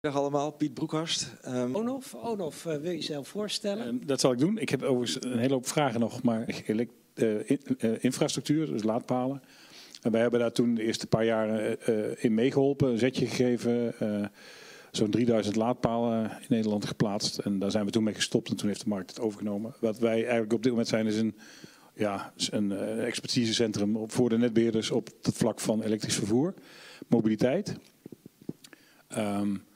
Dag allemaal, Piet Broekhorst. Um... Onof, Onof uh, wil je jezelf voorstellen? Um, dat zal ik doen. Ik heb overigens een hele hoop vragen nog, maar uh, in, uh, infrastructuur, dus laadpalen. En wij hebben daar toen de eerste paar jaren in meegeholpen, een zetje gegeven. Zo'n 3000 laadpalen in Nederland geplaatst. En daar zijn we toen mee gestopt en toen heeft de markt het overgenomen. Wat wij eigenlijk op dit moment zijn is een, ja, een expertisecentrum voor de netbeheerders op het vlak van elektrisch vervoer, mobiliteit. Um,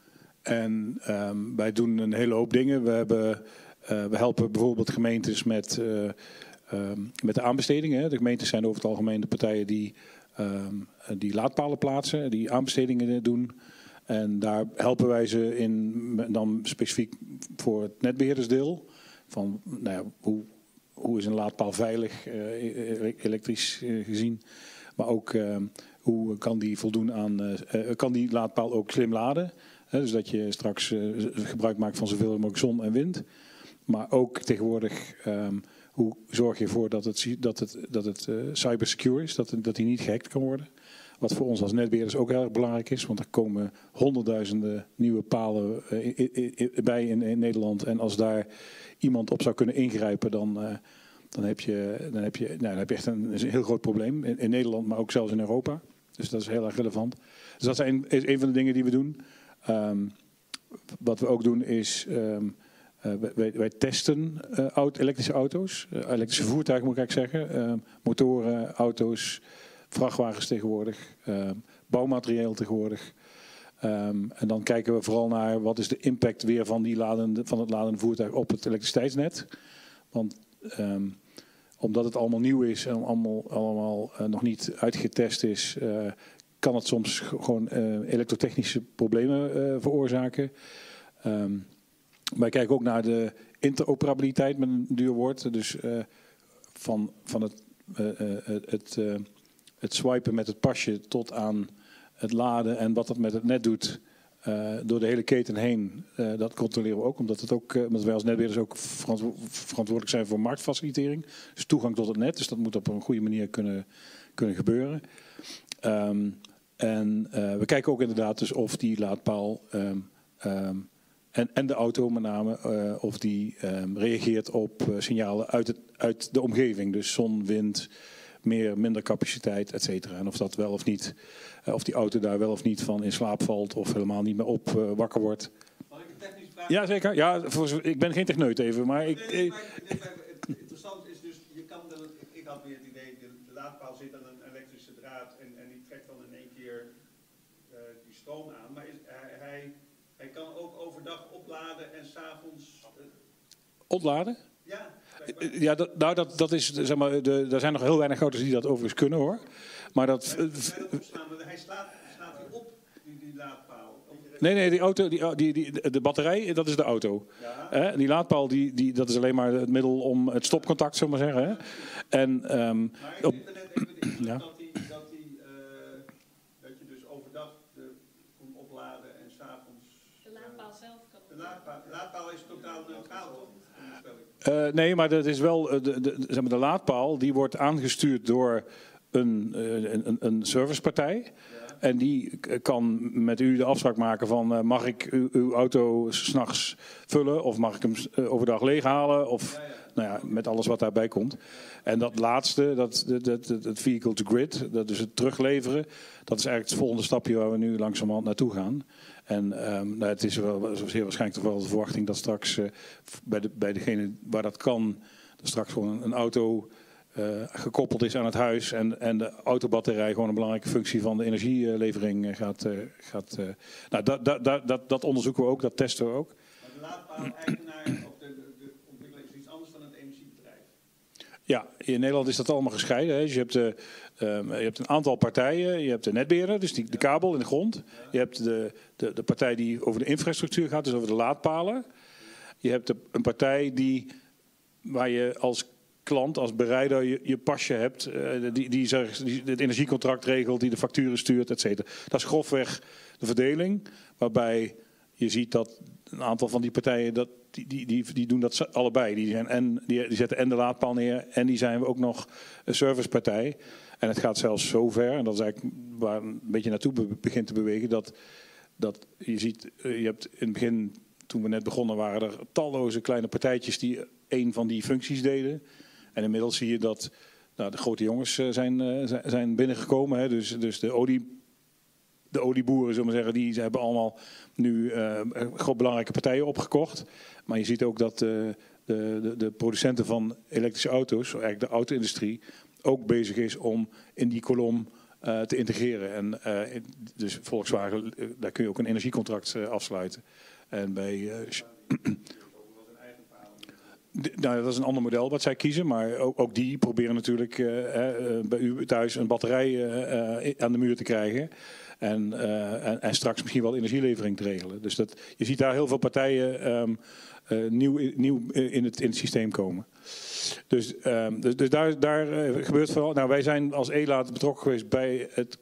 en um, wij doen een hele hoop dingen. We, hebben, uh, we helpen bijvoorbeeld gemeentes met, uh, um, met de aanbestedingen. De gemeentes zijn over het algemeen de partijen die, um, die laadpalen plaatsen, die aanbestedingen doen. En daar helpen wij ze in, dan specifiek voor het netbeheerdersdeel. Van nou ja, hoe, hoe is een laadpaal veilig, uh, elektrisch gezien. Maar ook hoe kan die voldoen aan, kan die laadpaal ook slim laden dus dat je straks uh, gebruik maakt van zoveel mogelijk zon en wind. Maar ook tegenwoordig, um, hoe zorg je ervoor dat het, dat het, dat het uh, cybersecure is, dat, dat die niet gehackt kan worden. Wat voor ons als netbeheerders ook heel erg belangrijk is, want er komen honderdduizenden nieuwe palen uh, bij in, in, Nederland. En als daar iemand op zou kunnen ingrijpen, dan, dan, heb, je, dan, heb, je, nou, dan heb je echt een, heel groot probleem in, Nederland, maar ook zelfs in Europa. Dus dat is heel erg relevant. Dus dat is een van de dingen die we doen. Um, wat we ook doen is, um, uh, wij, wij, testen auto, elektrische auto's, uh, elektrische voertuigen moet ik eigenlijk zeggen, ehm, motoren, auto's, vrachtwagens tegenwoordig, bouwmaterieel tegenwoordig. En dan kijken we vooral naar wat is de impact weer van, die ladende, van het ladende voertuig op het elektriciteitsnet. Want omdat het allemaal nieuw is en allemaal, allemaal nog niet uitgetest is, kan het soms gewoon uh, elektrotechnische problemen uh, veroorzaken. Um, wij kijken ook naar de interoperabiliteit met een duur woord. Dus uh, van, van het, het, het swipen met het pasje tot aan het laden en wat dat met het net doet. door de hele keten heen, dat controleren we ook. Omdat, het ook, omdat wij als netbeheerders ook verantwoordelijk zijn voor marktfacilitering. Dus toegang tot het net. Dus dat moet op een goede manier kunnen, kunnen gebeuren. Um, en uh, we kijken ook inderdaad dus of die laadpaal um, um, en, en de auto met name, uh, of die um, reageert op uh, signalen uit, het, uit de omgeving. Dus zon, wind, meer, minder capaciteit, et cetera. En of dat wel of niet, of die auto daar wel of niet van in slaap valt of helemaal niet meer op wakker wordt. Mag ik een technisch vraag? Ja, zeker. Ja, voor, ik ben geen techneut even, maar ik... Nee, nee, maar, nee, maar het interessante is dus, je kan, ik had weer het idee, de, de laadpaal zit aan een elektrische draad en, en die trekt dan in één keer uh, aan. Maar is, hij, hij, hij kan ook overdag opladen en s'avonds. Uh, Ontladen? Ja. Ja, dat, nou, dat, dat is, zeg maar, de, er zijn nog heel weinig auto's die dat overigens kunnen hoor. Maar dat. Hij, hij slaat, slaat hij op, die, die laadpaal. Nee, nee, die auto, die, die, die, de batterij, dat is de auto. Ja. Eh, die laadpaal, die, die, dat is alleen maar het middel om het stopcontact, zullen we maar zeggen. Hè? En, um, maar ik op, net even de ja. dat, die, dat, die, uh, dat je dus overdag de, kon opladen en s'avonds... De laadpaal zelf kan De laadpaal, laadpaal is totaal neutraal, toch? Uh, nee, maar dat is wel de, de, zeg maar, de laadpaal die wordt aangestuurd door een, een, een servicepartij. Ja. En die kan met u de afspraak maken van uh, mag ik uw, uw auto s'nachts vullen of mag ik hem uh, overdag leeghalen of ja, ja. Nou ja, met alles wat daarbij komt. En dat laatste, dat, dat, dat, dat vehicle to grid, dat is het terugleveren, dat is eigenlijk het volgende stapje waar we nu langzamerhand naartoe gaan. En um, nou, het is wel zeer waarschijnlijk toch wel de verwachting dat straks uh, bij, de, bij degene waar dat kan, er straks gewoon een, een auto uh, gekoppeld is aan het huis en, en de autobatterij gewoon een belangrijke functie van de energielevering gaat. Uh, gaat uh, nou, dat, dat, dat, dat onderzoeken we ook, dat testen we ook. Maar de of de, de, de ontwikkeling is iets anders dan het energiebedrijf? Ja, in Nederland is dat allemaal gescheiden. Hè. Dus je, hebt de, um, je hebt een aantal partijen. Je hebt de netbeheerder, dus die, de kabel in de grond. Je hebt de, de, de partij die over de infrastructuur gaat, dus over de laadpalen. Je hebt de, een partij die, waar je als klant, als bereider, je, je pasje hebt, uh, die, die, die het energiecontract regelt, die de facturen stuurt, et cetera. Dat is grofweg de verdeling, waarbij je ziet dat een aantal van die partijen, dat, die, die, die, doen dat allebei. Die, zijn en, die, die zetten en de laadpaal neer en die zijn ook nog een servicepartij. En het gaat zelfs zover, en dat is eigenlijk waar een beetje naartoe begint te bewegen, dat dat je ziet, eh, je hebt in het begin, toen we net begonnen, waren er talloze kleine partijtjes die een van die functies deden. En inmiddels zie je dat nou, de grote jongens eh, zijn, eh, zijn binnengekomen. Hè. Dus, dus de olie de olieboeren, zullen we zeggen, die ze hebben allemaal nu eh, groot belangrijke partijen opgekocht. Maar je ziet ook dat eh, de, de, de producenten van elektrische auto's, eigenlijk de auto-industrie, ook bezig is om in die kolom eh, te integreren. En dus Volkswagen, daar kun je ook een energiecontract afsluiten. En bij nou, dat is een ander model wat zij kiezen, maar ook, ook die proberen natuurlijk bij u thuis een batterij aan de muur te krijgen. En, eh, en, en straks misschien wel energielevering te regelen. Dus dat, je ziet daar heel veel partijen ehm, eh, nieuw, nieuw in, het, in het systeem komen. Dus, ehm, dus, dus daar, daar eh, gebeurt vooral. Nou, wij zijn als ELAT betrokken geweest bij, het,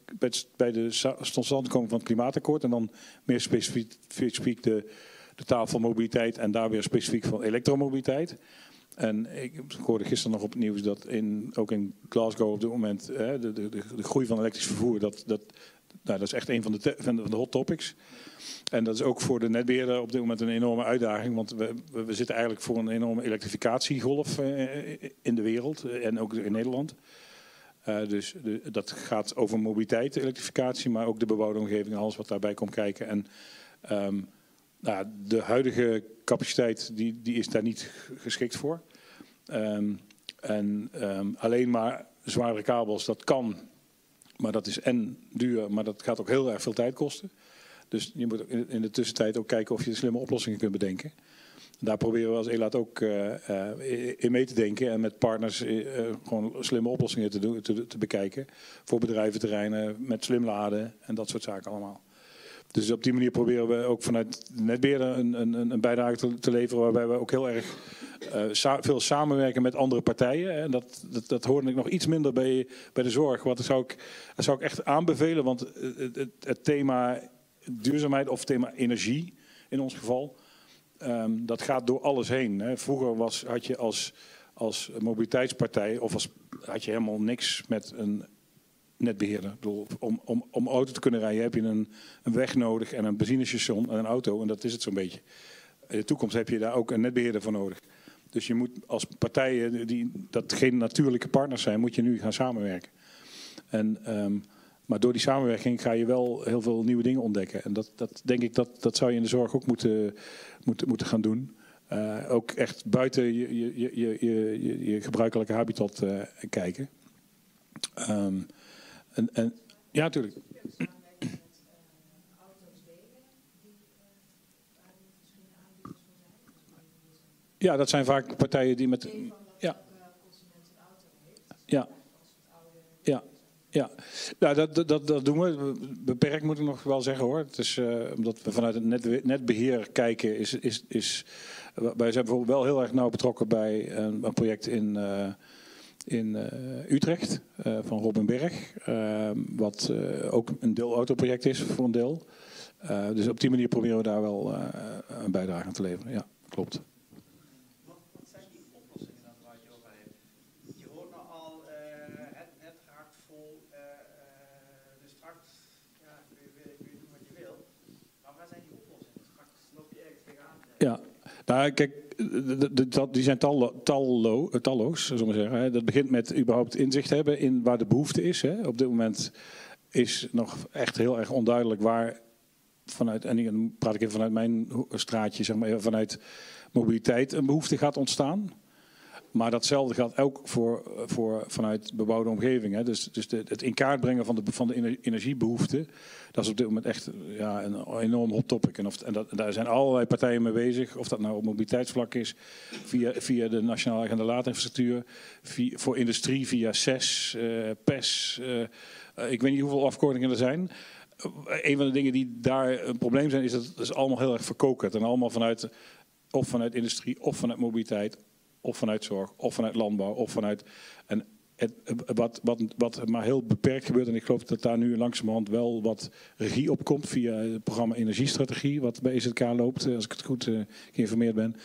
bij de totstandkoming van het klimaatakkoord. En dan meer specifiek, de, de taal van mobiliteit en daar weer specifiek van elektromobiliteit. En ik hoorde gisteren nog op het nieuws dat in, ook in Glasgow op dit moment hè, de, de, de groei van elektrisch vervoer, dat, dat, nou, dat is echt een van de, van de, hot topics. En dat is ook voor de netbeheerder op dit moment een enorme uitdaging, want we, we, zitten eigenlijk voor een enorme elektrificatiegolf eh, in de wereld eh, en ook in Nederland. Eh, dus dat gaat over mobiliteit, elektrificatie, maar ook de bebouwde omgeving en alles wat daarbij komt kijken. En ehm, nou, de huidige capaciteit die, die is daar niet geschikt voor. Ehm, en ehm, alleen maar zwaardere kabels, dat kan. Maar dat is en duur, maar dat gaat ook heel erg veel tijd kosten. Dus je moet in de tussentijd ook kijken of je slimme oplossingen kunt bedenken. Daar proberen we als ELAT ook eh, eh, in mee te denken en met partners eh, gewoon slimme oplossingen te, te, te bekijken. Voor bedrijventerreinen, met slim laden en dat soort zaken allemaal. Dus op die manier proberen we ook vanuit de netbeheerder een, een, een bijdrage te, leveren. Waarbij we ook heel erg eh, veel samenwerken met andere partijen. En dat, dat, dat hoorde ik nog iets minder bij, bij de zorg. Wat zou ik, dat zou ik echt aanbevelen. Want het, het, het thema duurzaamheid of thema energie in ons geval. ehm, dat gaat door alles heen. Hè. Vroeger was, had je als, als mobiliteitspartij of als, had je helemaal niks met een netbeheerder. Bedoel, om, om, om auto te kunnen rijden heb je een, een weg nodig en een benzinestation en een auto. En dat is het zo'n beetje. In de toekomst heb je daar ook een netbeheerder voor nodig. Dus je moet als partijen die dat geen natuurlijke partners zijn, moet je nu gaan samenwerken. En, ehm, maar door die samenwerking ga je wel heel veel nieuwe dingen ontdekken. En dat, dat denk ik dat, dat zou je in de zorg ook moeten, moeten, moeten gaan doen. Eh, ook echt buiten je, je, je, je, je, je gebruikelijke habitat eh, kijken. Ehm, en, en, ja, natuurlijk. Ja, dat zijn vaak partijen die met. Ja. Ja. Ja. Ja, nou, dat, dat- dat, doen we. Beperkt moet ik nog wel zeggen hoor. Het is, eh, omdat we vanuit het net, netbeheer kijken, is, is, is. Wij zijn bijvoorbeeld wel heel erg nauw betrokken bij een, een project in, eh, in eh, Utrecht eh, van Robin Berg. eh, wat ook een deelautoproject is voor een deel. Dus op die manier proberen we daar wel een bijdrage aan te leveren. Ja, klopt. Wat, wat zijn die oplossingen dan waar je over hebt? Je hoort al, het net raakt vol, straks ja, kun, je, wil- kun je doen wat je wil. Maar waar zijn die oplossingen? Straks loop je ergens tegenaan. Ja, nou kijk, die zijn tallo, tallo, eh, talloos, zullen we maar zeggen. Dat begint met überhaupt inzicht hebben in waar de behoefte is. Op dit moment is nog echt heel erg onduidelijk waar vanuit, en dan praat ik even vanuit mijn straatje, zeg maar, vanuit mobiliteit een behoefte gaat ontstaan. Maar datzelfde geldt ook voor, voor vanuit bebouwde omgeving. Hè. Dus, dus het in kaart brengen van de, van de ener- energiebehoefte, dat is op dit moment echt ja, een enorm hot topic. En, of, en daar zijn allerlei partijen mee bezig. Of dat nou op mobiliteitsvlak is, via, via de Nationale Agenda Laadinfrastructuur, voor industrie via CES, eh, PES. eh, eh, ik weet niet hoeveel afkortingen er zijn. Een van de dingen die daar een probleem zijn, is dat het is allemaal heel erg verkokerd. En allemaal vanuit, of vanuit industrie, of vanuit mobiliteit, of vanuit zorg, of vanuit landbouw, of vanuit. En het, wat, wat, wat maar heel beperkt gebeurt, en ik geloof dat daar nu langzamerhand wel wat regie op komt via het programma Energiestrategie, wat bij EZK loopt, als ik het goed uh, geïnformeerd ben,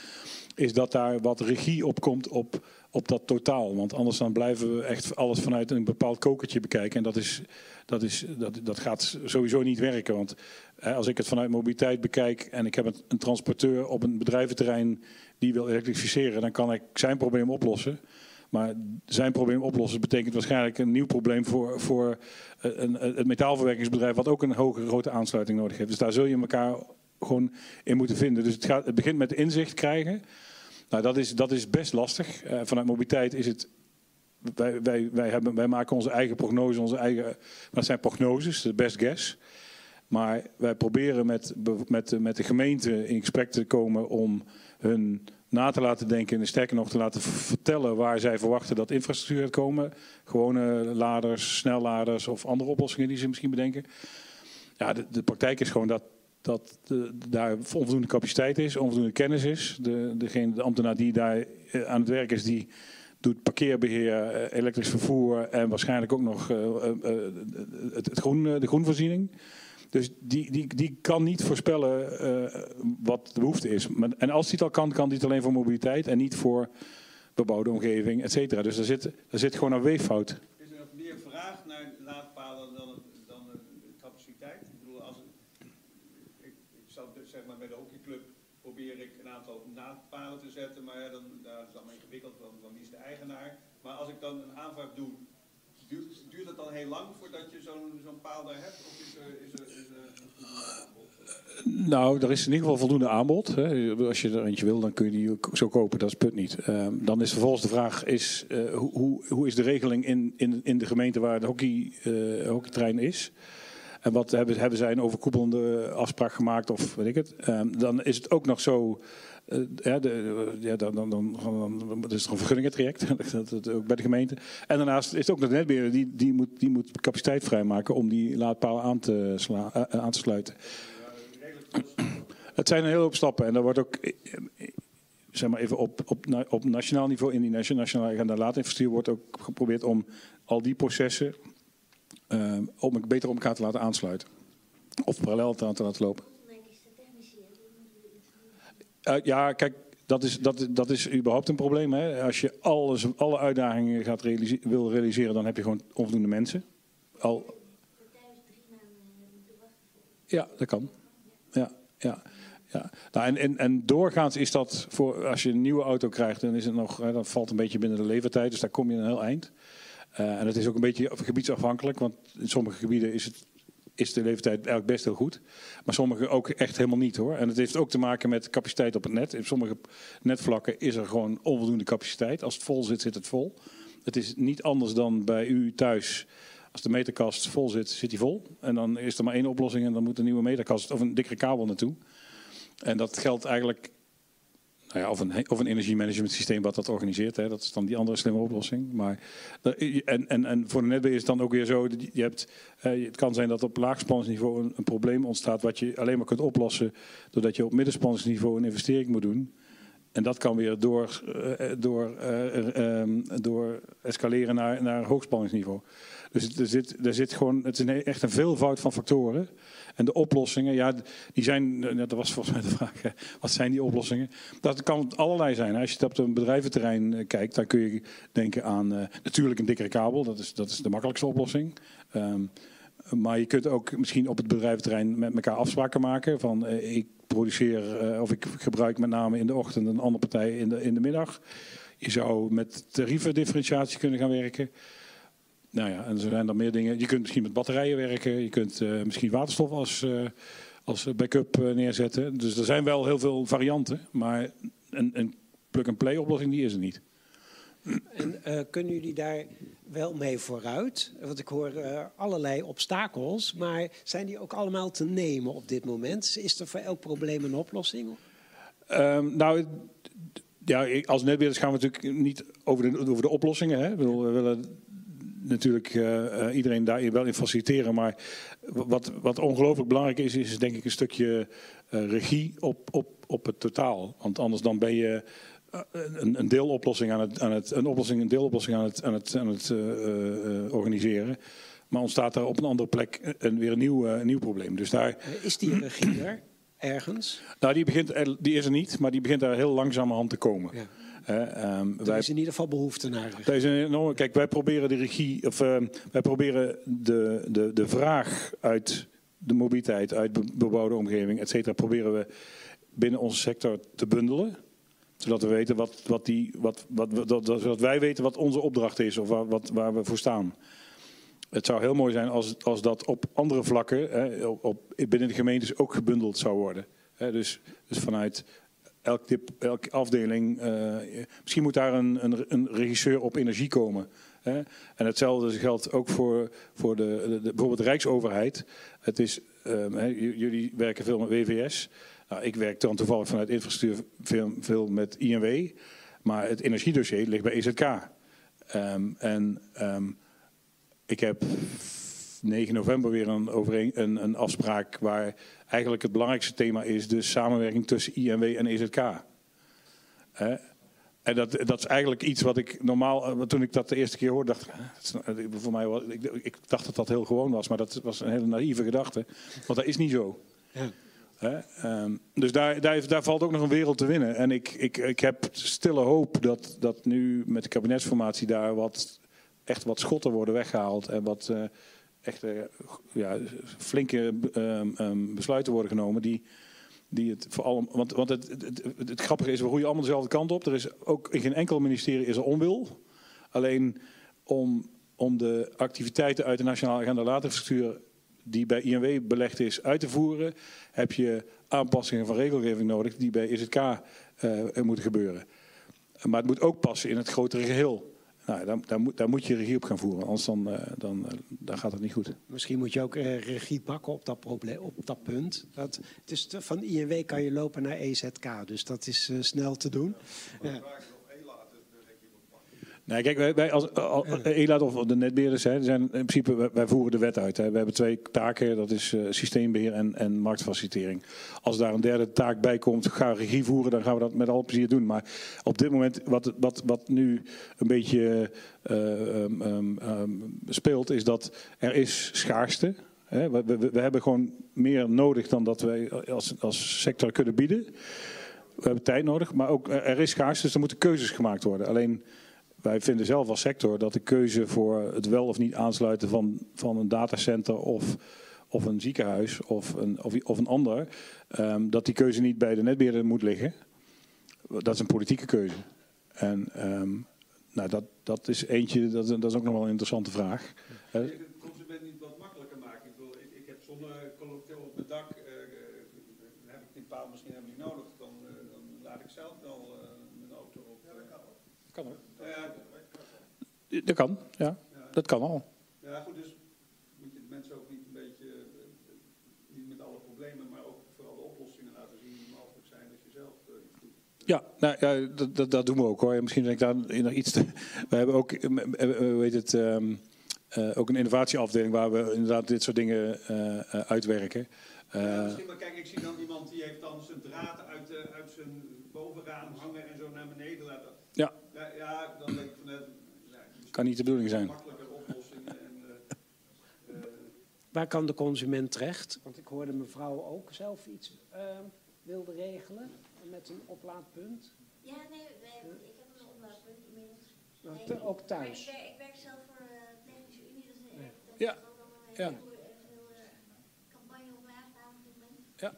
is dat daar wat regie op komt op, op dat totaal. Want anders dan blijven we echt alles vanuit een bepaald kokertje bekijken. En dat, is, dat, is, dat, dat gaat sowieso niet werken. Want als ik het vanuit mobiliteit bekijk en ik heb een transporteur op een bedrijventerrein die wil elektrificeren, dan kan ik zijn probleem oplossen. Maar zijn probleem oplossen betekent waarschijnlijk een nieuw probleem voor, voor een, een, metaalverwerkingsbedrijf, wat ook een hoge grote aansluiting nodig heeft. Dus daar zul je elkaar gewoon in moeten vinden. Dus het, gaat, het begint met inzicht krijgen. Nou, dat is, dat is best lastig. Uh, vanuit mobiliteit is het. Wij, wij, wij, hebben, wij maken onze eigen prognose, onze eigen. Dat zijn prognoses, de best guess. Maar wij proberen met, met, met de gemeente in gesprek te komen om hun na te laten denken en sterker nog te laten vertellen waar zij verwachten dat infrastructuur gaat komen. Gewone laders, snelladers of andere oplossingen die ze misschien bedenken. Ja, de, de praktijk is gewoon dat, dat daar onvoldoende capaciteit is, onvoldoende kennis is. De, degene, de ambtenaar die daar eh, aan het werk is, die doet parkeerbeheer, eh, elektrisch vervoer en waarschijnlijk ook nog uh, het, het groen, de groenvoorziening. Dus die, die, die kan niet voorspellen uh, wat de behoefte is. En als hij het al kan, kan hij het alleen voor mobiliteit en niet voor bebouwde omgeving, et cetera. Dus daar zit, zit gewoon een weeffout. Is er meer vraag naar laadpalen dan, dan de capaciteit? Ik bedoel, als ik, ik zou zeg maar bij de hockeyclub probeer ik een aantal laadpalen te zetten, maar ja, dan dat is allemaal ingewikkeld, want dan is de eigenaar. Maar als ik dan een aanvraag doe Duurt, duurt het dan heel lang voordat je zo'n zo'n paal daar hebt? Of is er, is is nou, er is in ieder geval voldoende aanbod. Hè. Als je er eentje wil, dan kun je die zo kopen. Dat is put niet. Uh, dan is vervolgens de vraag: is, uh, hoe, hoe is de regeling in, in, in de gemeente waar de hockey, uh, hockeytrein is? En wat hebben, hebben zij een overkoepelende afspraak gemaakt of weet ik het? Ehm, dan is het ook nog zo ja, de, ja, dan, dan, dan, is toch een vergunningentraject, dat, ook bij de gemeente. En daarnaast is het ook de netbeheerder, die, die, moet, die moet capaciteit vrijmaken om die laadpaal aan te, sla, uh, aan te sluiten. Het zijn een hele hoop stappen en daar wordt ook zeg maar even op, op, op nationaal niveau, in die nationale agenda laadinfrastructuur, wordt ook geprobeerd om al die processen uh, om beter op elkaar te laten aansluiten. Of parallel te laten lopen. Uh, ja, kijk, dat is, dat, dat is überhaupt een probleem. Hè? Als je alles, alle uitdagingen gaat realiseren, wil realiseren, dan heb je gewoon onvoldoende mensen. Al... Ja, dat kan. Ja, ja. Ja. Nou, en, en, en doorgaans is dat voor als je een nieuwe auto krijgt, dan is het nog, hè, dat valt een beetje binnen de levertijd, dus daar kom je een heel eind. Uh, en het is ook een beetje gebiedsafhankelijk, want in sommige gebieden is het is de leeftijd eigenlijk best heel goed. Maar sommige ook echt helemaal niet hoor. En het heeft ook te maken met capaciteit op het net. In sommige netvlakken is er gewoon onvoldoende capaciteit. Als het vol zit, zit het vol. Het is niet anders dan bij u thuis. Als de meterkast vol zit, zit die vol. En dan is er maar één oplossing en dan moet een nieuwe meterkast of een dikkere kabel naartoe. En dat geldt eigenlijk ja, of, een, of een energiemanagement systeem wat dat organiseert. Hè. Dat is dan die andere slimme oplossing. Maar, en, en, en voor de netbeheer is het dan ook weer zo. Je hebt, eh, het kan zijn dat op laagspanningsniveau een, een probleem ontstaat. wat je alleen maar kunt oplossen. doordat je op middenspanningsniveau een investering moet doen. En dat kan weer door, uh, door, uh, um, door escaleren naar, naar hoogspanningsniveau. Dus er zit, er zit gewoon, het is echt een veelvoud van factoren. En de oplossingen, ja, die zijn, dat was volgens mij de vraag, wat zijn die oplossingen? Dat kan allerlei zijn. Als je op een bedrijventerrein eh, kijkt, dan kun je denken aan uh, natuurlijk een dikkere kabel, dat is, dat is de makkelijkste oplossing. Um, maar je kunt ook misschien op het bedrijventerrein met elkaar afspraken maken. Van ik produceer of ik gebruik met name in de ochtend een andere partij in de, in de middag. Je zou met tariefendifferentiatie kunnen gaan werken. Nou ja, en er zijn dan meer dingen. Je kunt misschien met batterijen werken. Je kunt uh, misschien waterstof als, uh, als backup uh, neerzetten. Dus er zijn wel heel veel varianten. Maar een, een plug-and-play oplossing die is er niet. En kunnen jullie daar wel mee vooruit? Want ik hoor allerlei obstakels. Maar zijn die ook allemaal te nemen op dit moment? Is er voor elk probleem een oplossing? Um, nou, ja, als netbeheerders gaan we natuurlijk niet over de, over de oplossingen. Hè. We willen natuurlijk uh, iedereen daarin wel in faciliteren. Maar wat, wat ongelooflijk belangrijk is, is denk ik een stukje uh, regie op, op, op het totaal. Want anders dan ben je eh, een, een deeloplossing aan het, aan het, een oplossing, een deeloplossing aan het, aan het, aan het eh, eh, organiseren. Maar ontstaat daar op een andere plek een, weer een nieuw, eh, een nieuw probleem. Dus daar, Eh, Is die regie er ergens? nou, die, begint, die is er niet, maar die begint daar heel langzamerhand te komen. Ja. Hè, ehm, Er wij, is in ieder geval behoefte naar. is een enorme, kijk, wij proberen de regie, of ehm, wij proberen de, de, de vraag uit de mobiliteit, uit be- bebouwde omgeving, et cetera, proberen we binnen onze sector te bundelen. Zodat we weten wat, wat die, wat, wat, wat, zodat wij weten wat onze opdracht is of waar, wat, waar we voor staan. Het zou heel mooi zijn als, als dat op andere vlakken, hè, op, op, binnen de gemeentes ook gebundeld zou worden. Hè, dus, dus vanuit elk dip, elke afdeling, eh, misschien moet daar een, een, een regisseur op energie komen. Hè. En hetzelfde geldt ook voor, voor de, de, bijvoorbeeld de Rijksoverheid. Het is, ehm, hè, jullie werken veel met WVS. Nou, ik werk dan toevallig vanuit infrastructuur veel, veel met INW. Maar het energiedossier ligt bij EZK. Ehm, en ehm, ik heb 9 november weer een, overeen, een, een afspraak waar eigenlijk het belangrijkste thema is de samenwerking tussen INW en EZK. Hè? En dat, dat is eigenlijk iets wat ik normaal, eh, toen ik dat de eerste keer hoorde, dacht ik, eh, voor mij was, ik, ik dacht dat dat heel gewoon was, maar dat was een hele naïeve gedachte. Want dat is niet zo. Ja. Ehm, dus daar, daar, daar valt ook nog een wereld te winnen. En ik, ik, ik heb stille hoop dat, dat nu met de kabinetsformatie daar wat, echt wat schotten worden weggehaald. En wat eh, echt eh, ja, flinke ehm, ehm, besluiten worden genomen die, die het voor allemaal. Want, want het, het, grappige is, we groeien allemaal dezelfde kant op. Er is ook in geen enkel ministerie is er onwil. Alleen om, om de activiteiten uit de Nationale Agenda Laadinfrastructuur die bij INW belegd is uit te voeren, heb je aanpassingen van regelgeving nodig die bij EZK eh, moeten gebeuren. Maar het moet ook passen in het grotere geheel. Nou, daar, daar, moet, daar moet je regie op gaan voeren, anders dan, eh, dan, eh, dan gaat het niet goed. Misschien moet je ook eh, regie pakken op dat, probleem, op dat punt. Dat, het is te- van INW kan je lopen naar EZK, dus dat is eh, snel te doen. Ja. Nee, kijk, wij, wij als, als ELAT of de netbeheerders, hè, zijn in principe, wij, wij voeren de wet uit. Hè. We hebben twee taken, dat is eh, systeembeheer en, en marktfacilitering. Als daar een derde taak bij komt, ga regie voeren, dan gaan we dat met al plezier doen. Maar op dit moment, wat, wat, wat nu een beetje eh, ehm, ehm, ehm, speelt, is dat er is schaarste. Hè. We, we, we hebben gewoon meer nodig dan dat wij als, als sector kunnen bieden. We hebben tijd nodig, maar ook eh, er is schaarste, dus er moeten keuzes gemaakt worden. Alleen wij vinden zelf als sector dat de keuze voor het wel of niet aansluiten van, van een datacenter of, of een ziekenhuis of een, of, of een ander, ehm, dat die keuze niet bij de netbeheerder moet liggen. Dat is een politieke keuze. En ehm, nou, dat, dat is eentje, dat, dat is ook nog wel een interessante vraag. Wil je de consument niet wat makkelijker maken? Ik, bedoel, ik, ik heb op mijn dak, eh, eh, dan heb ik die paal misschien helemaal niet nodig. Dan, eh, dan laat ik zelf wel eh, mijn auto op. Ja, dat kan ook. Kan hoor. Ja, Dat kan, ja. Dat kan al. ja, goed, dus moet je de mensen ook niet een beetje, eh, niet met alle problemen, maar ook vooral de oplossingen laten zien die mogelijk zijn als je zelf eh, iets doet. Ja, nou, ja dat, dat, dat doen we ook hoor. Misschien denk ik daar nog iets te. We hebben ook, eh, eh, hoe heet het, ehm, eh, ook een innovatieafdeling waar we inderdaad dit soort dingen eh, uitwerken. Ja, Eh, misschien, maar kijk, ik zie dan iemand die heeft dan zijn draad uit, uit zijn bovenraam hangen en zo naar beneden laten. Ja. Ja, dan denk ik van, eh, misschien Kan niet de bedoeling zijn. Makkelijker oplossingen en... eh, eh, Waar kan de consument terecht? Want ik hoorde mevrouw ook zelf iets eh, wilde regelen met een oplaadpunt. Ja, nee, wij, ik heb een oplaadpunt inmiddels. Nou, te- ook thuis. Ik werk, ik werk zelf voor de Technische Unie, dat is een Ja. dat Ja. is ook al een Ja. heel, heel eh, campagne op dit moment. Ja.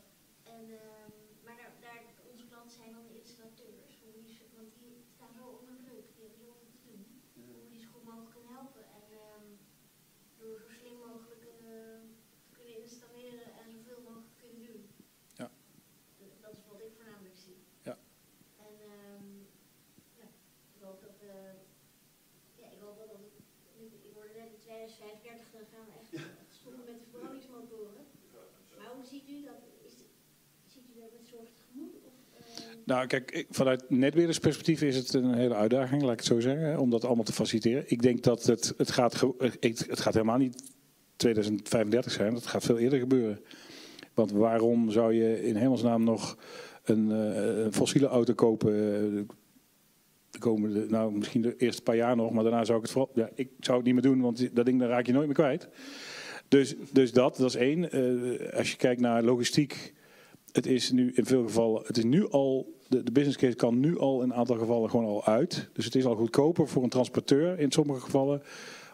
En, ehm, maar daar, daar, onze klanten zijn dan de installateurs, hoe die, ze- want die staan zo onder druk, die hebben zoveel te doen, hoe we die zo goed mogelijk kunnen helpen. En ehm, door zo slim mogelijk eh, te kunnen installeren en zoveel mogelijk te kunnen doen. Ja. Dus dat is wat ik voornamelijk zie. Ja. En ehm, ja, ik hoop dat we, ja, ik hoop wel dat ik- ik hoorde net in 2035 dan gaan we echt met de verbrandingsmotoren. Maar hoe ziet u dat? Is, ziet u dat met zorg tegemoet? Of, ehm, Nou, kijk, vanuit netbeheerdersperspectief is het een hele uitdaging, laat ik het zo zeggen, om dat allemaal te faciliteren. Ik denk dat het, het, gaat, eh, het gaat helemaal niet 2035 zijn, het gaat veel eerder gebeuren. Want waarom zou je in hemelsnaam nog een, eh, een fossiele auto kopen? de komende, nou misschien de eerste paar jaar nog, maar daarna zou ik het vooral, ja, ik zou het niet meer doen, want dat ding daar raak je nooit meer kwijt. Dus, dus dat, dat is één. Eh, als je kijkt naar logistiek, het is nu in veel gevallen, het is nu al, de, de business case kan nu al in een aantal gevallen gewoon al uit. Dus het is al goedkoper voor een transporteur in sommige gevallen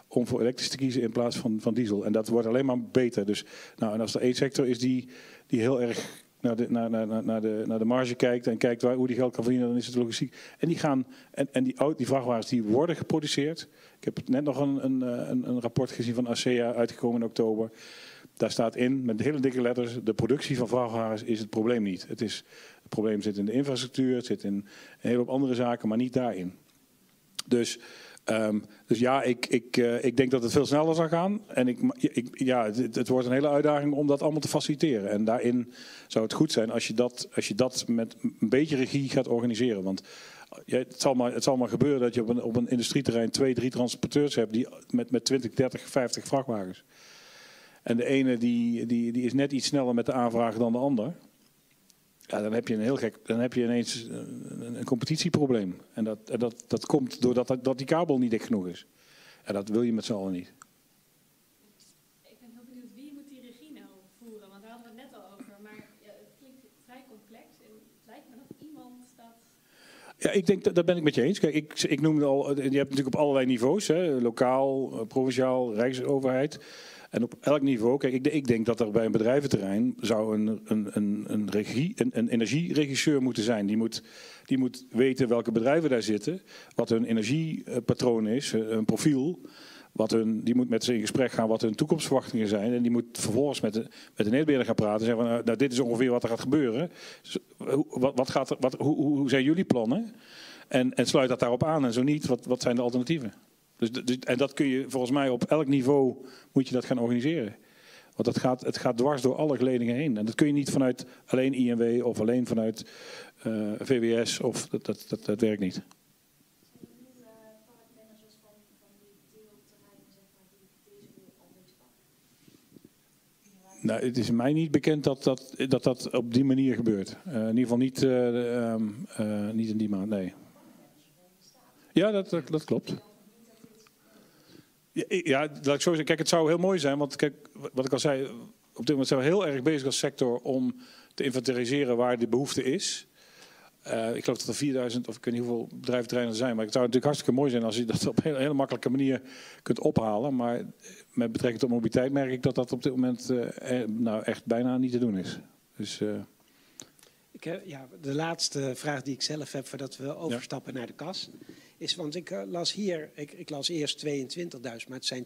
om voor elektrisch te kiezen in plaats van, van diesel. En dat wordt alleen maar beter. Dus, nou, en als er één sector is die, die heel erg naar de, naar, naar, naar, de, naar de marge kijkt en kijkt waar, hoe die geld kan verdienen, dan is het logistiek. En die gaan, en, en die, die vrachtwagens die worden geproduceerd. Ik heb net nog een, een, een, een rapport gezien van ASEA uitgekomen in oktober. Daar staat in, met hele dikke letters, de productie van vrachtwagens is het probleem niet. Het, is, het probleem zit in de infrastructuur, het zit in een hele hoop andere zaken, maar niet daarin. Dus Um, dus ja, ik, ik, uh, ik denk dat het veel sneller zal gaan. En ik, ik, ja, het, het, wordt een hele uitdaging om dat allemaal te faciliteren. En daarin zou het goed zijn als je dat, als je dat met een beetje regie gaat organiseren. Want het, zal maar, het zal maar gebeuren dat je op een, op een industrieterrein twee, drie transporteurs hebt die, met, met 20, 30, 50 vrachtwagens. En de ene die, die, die is net iets sneller met de aanvragen dan de ander. Ja, dan heb je een heel gek, dan heb je ineens een, een competitieprobleem. En dat, en dat, dat komt doordat dat die kabel niet dik genoeg is. En dat wil je met z'n allen niet. Ik ben heel benieuwd, wie moet die regie nou voeren? Want daar hadden we het net al over. Maar ja, het klinkt vrij complex. En het lijkt me dat iemand dat... Ja, ik denk, dat, dat ben ik met je eens. Kijk, ik, ik noemde al, je hebt natuurlijk op allerlei niveaus. Hè, lokaal, provinciaal, rijksoverheid. En op elk niveau, kijk, ik, ik, denk dat er bij een bedrijventerrein zou een, een, een, een, regie, een, energieregisseur moeten zijn. Die moet, die moet weten welke bedrijven daar zitten, wat hun energiepatroon is, hun eh, profiel. Wat hun, die moet met ze in gesprek gaan wat hun toekomstverwachtingen zijn. En die moet vervolgens met de, met de netbeheerder gaan praten. En zeggen van, nou, nou, dit is ongeveer wat er gaat gebeuren. Dus, wat, wat gaat wat, hoe, hoe zijn jullie plannen? En, en sluit dat daarop aan. En zo niet, wat, wat zijn de alternatieven? Dus, dus, en dat kun je volgens mij op elk niveau moet je dat gaan organiseren. Want dat gaat, het gaat dwars door alle geledingen heen. En dat kun je niet vanuit alleen INW of alleen vanuit eh, VWS. Of dat, dat, dat, werkt niet. Nou, het is mij niet bekend dat dat, dat, dat op die manier gebeurt. Uh, in ieder geval niet, uh, um, niet in die maand, nee. Ja, dat, dat klopt. Ja, laat ik zo zeggen. Kijk, het zou heel mooi zijn, want kijk, wat ik al zei, op dit moment zijn we heel erg bezig als sector om te inventariseren waar de behoefte is. Uh, ik geloof dat er 4000 of ik weet niet hoeveel bedrijventerreinen er zijn. Maar het zou natuurlijk hartstikke mooi zijn als je dat op een hele, hele makkelijke manier kunt ophalen. Maar met betrekking tot mobiliteit merk ik dat dat op dit moment uh, nou echt bijna niet te doen is. Dus, uh... ik heb, ja, de laatste vraag die ik zelf heb voordat we overstappen ja. naar de kas is, want ik eh, las hier, ik, ik las eerst 22.000, maar het zijn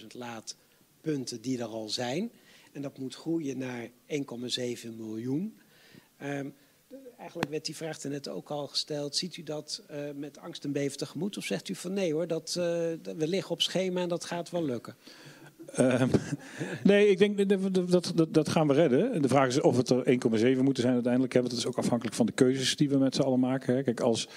222.000 laadpunten die er al zijn. En dat moet groeien naar 1,7 miljoen. Um, eigenlijk werd die vraag net ook al gesteld. Ziet u dat uh, met angst en beven tegemoet? Of zegt u van nee hoor, dat, uh, we liggen op schema en dat gaat wel lukken? Uh, nee, ik denk dat, dat, dat gaan we redden. De vraag is of het er 1,7 moeten zijn uiteindelijk. Dat is ook afhankelijk van de keuzes die we met z'n allen maken. Kijk, als,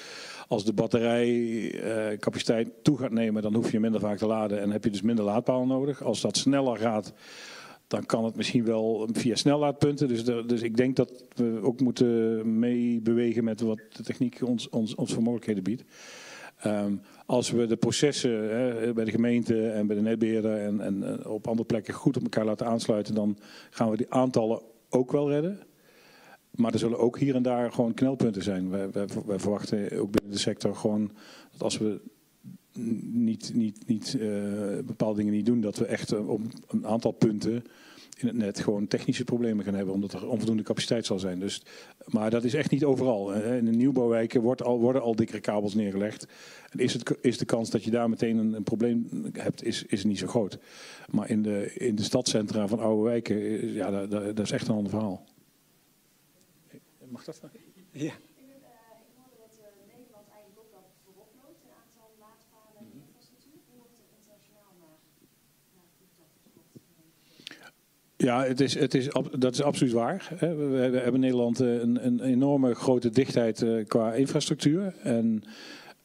als de batterijcapaciteit uh, toe gaat nemen, dan hoef je minder vaak te laden en heb je dus minder laadpalen nodig. Als dat sneller gaat, dan kan het misschien wel via snellaadpunten. Dus, dus ik denk dat we ook moeten meebewegen met wat de techniek ons, ons, ons voor mogelijkheden biedt. Um, als we de processen hè, bij de gemeente en bij de netbeheerder en, en, op andere plekken goed op elkaar laten aansluiten, dan gaan we die aantallen ook wel redden. Maar er zullen ook hier en daar gewoon knelpunten zijn. Wij, wij verwachten ook binnen de sector gewoon dat als we niet, niet, niet uh, bepaalde dingen niet doen, dat we echt uh, op een aantal punten in het net gewoon technische problemen gaan hebben, omdat er onvoldoende capaciteit zal zijn. Dus, maar dat is echt niet overal. In de nieuwbouwwijken wordt al, worden al dikkere kabels neergelegd. En is, het, is de kans dat je daar meteen een, een probleem hebt, is, is niet zo groot. Maar in de, in de stadcentra van oude wijken, eh, ja, dat, dat is echt een ander verhaal. Mag dat? Ja. Ja, het is, het is, dat is absoluut waar. We hebben in Nederland eh, een, een enorme grote dichtheid eh, qua infrastructuur. En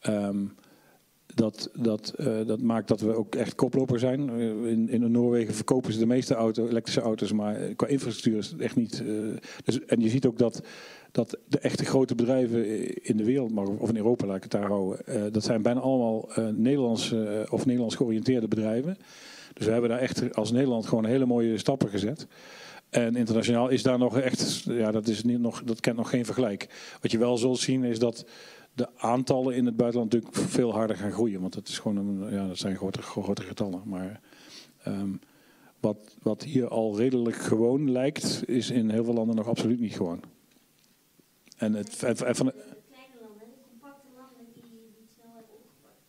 um, dat, dat, eh, dat maakt dat we ook echt koploper zijn. In, in Noorwegen verkopen ze de meeste auto, elektrische auto's, maar qua infrastructuur is het echt niet. dus, en je ziet ook dat, dat de echte grote bedrijven in de wereld, of in Europa laat ik het daar houden, dat zijn bijna allemaal Nederlands eh, of Nederlands georiënteerde bedrijven. Dus we hebben daar echt als Nederland gewoon hele mooie stappen gezet. En internationaal is daar nog echt, ja, dat, is niet nog, dat kent nog geen vergelijk. Wat je wel zult zien is dat de aantallen in het buitenland natuurlijk veel harder gaan groeien. Want dat, is gewoon een, ja, dat zijn grote, grote getallen. Maar ehm, wat, wat hier al redelijk gewoon lijkt, is in heel veel landen nog absoluut niet gewoon. En het, en van, De kleine landen, de compacte landen die die het snel hebben opgepakt.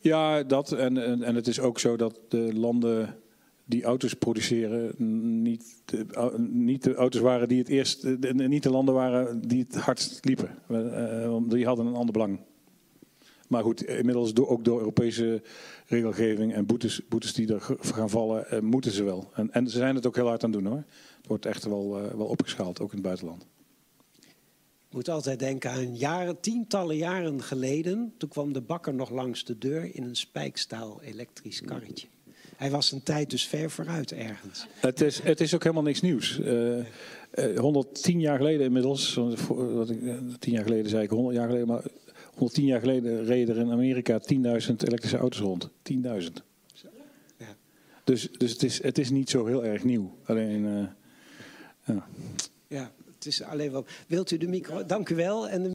Ja, dat. En, en, en het is ook zo dat de landen die auto's produceren niet de, niet de auto's waren die het eerst, niet de landen waren die het hardst liepen. Eh, die hadden een ander belang. Maar goed, inmiddels ook door Europese regelgeving en boetes, boetes die er gaan vallen, eh, moeten ze wel. En, en ze zijn het ook heel hard aan het doen hoor. Het wordt echt wel, eh, wel opgeschaald, ook in het buitenland. Ik moet altijd denken aan jaren, tientallen jaren geleden. Toen kwam de bakker nog langs de deur in een spijkstaal elektrisch karretje. Hij was een tijd dus ver vooruit ergens. Het is, het is ook helemaal niks nieuws. Eh, eh, 110 jaar geleden inmiddels, voor- wat ik, eh, 10 jaar geleden zei ik 100 jaar geleden, maar 110 jaar geleden reden er in Amerika 10.000 elektrische auto's rond. 10.000. Ja. Dus, dus het, is, het is niet zo heel erg nieuw. Alleen, eh, ja. Ja, het is alleen wel. Wilt u de micro? Dank u wel. En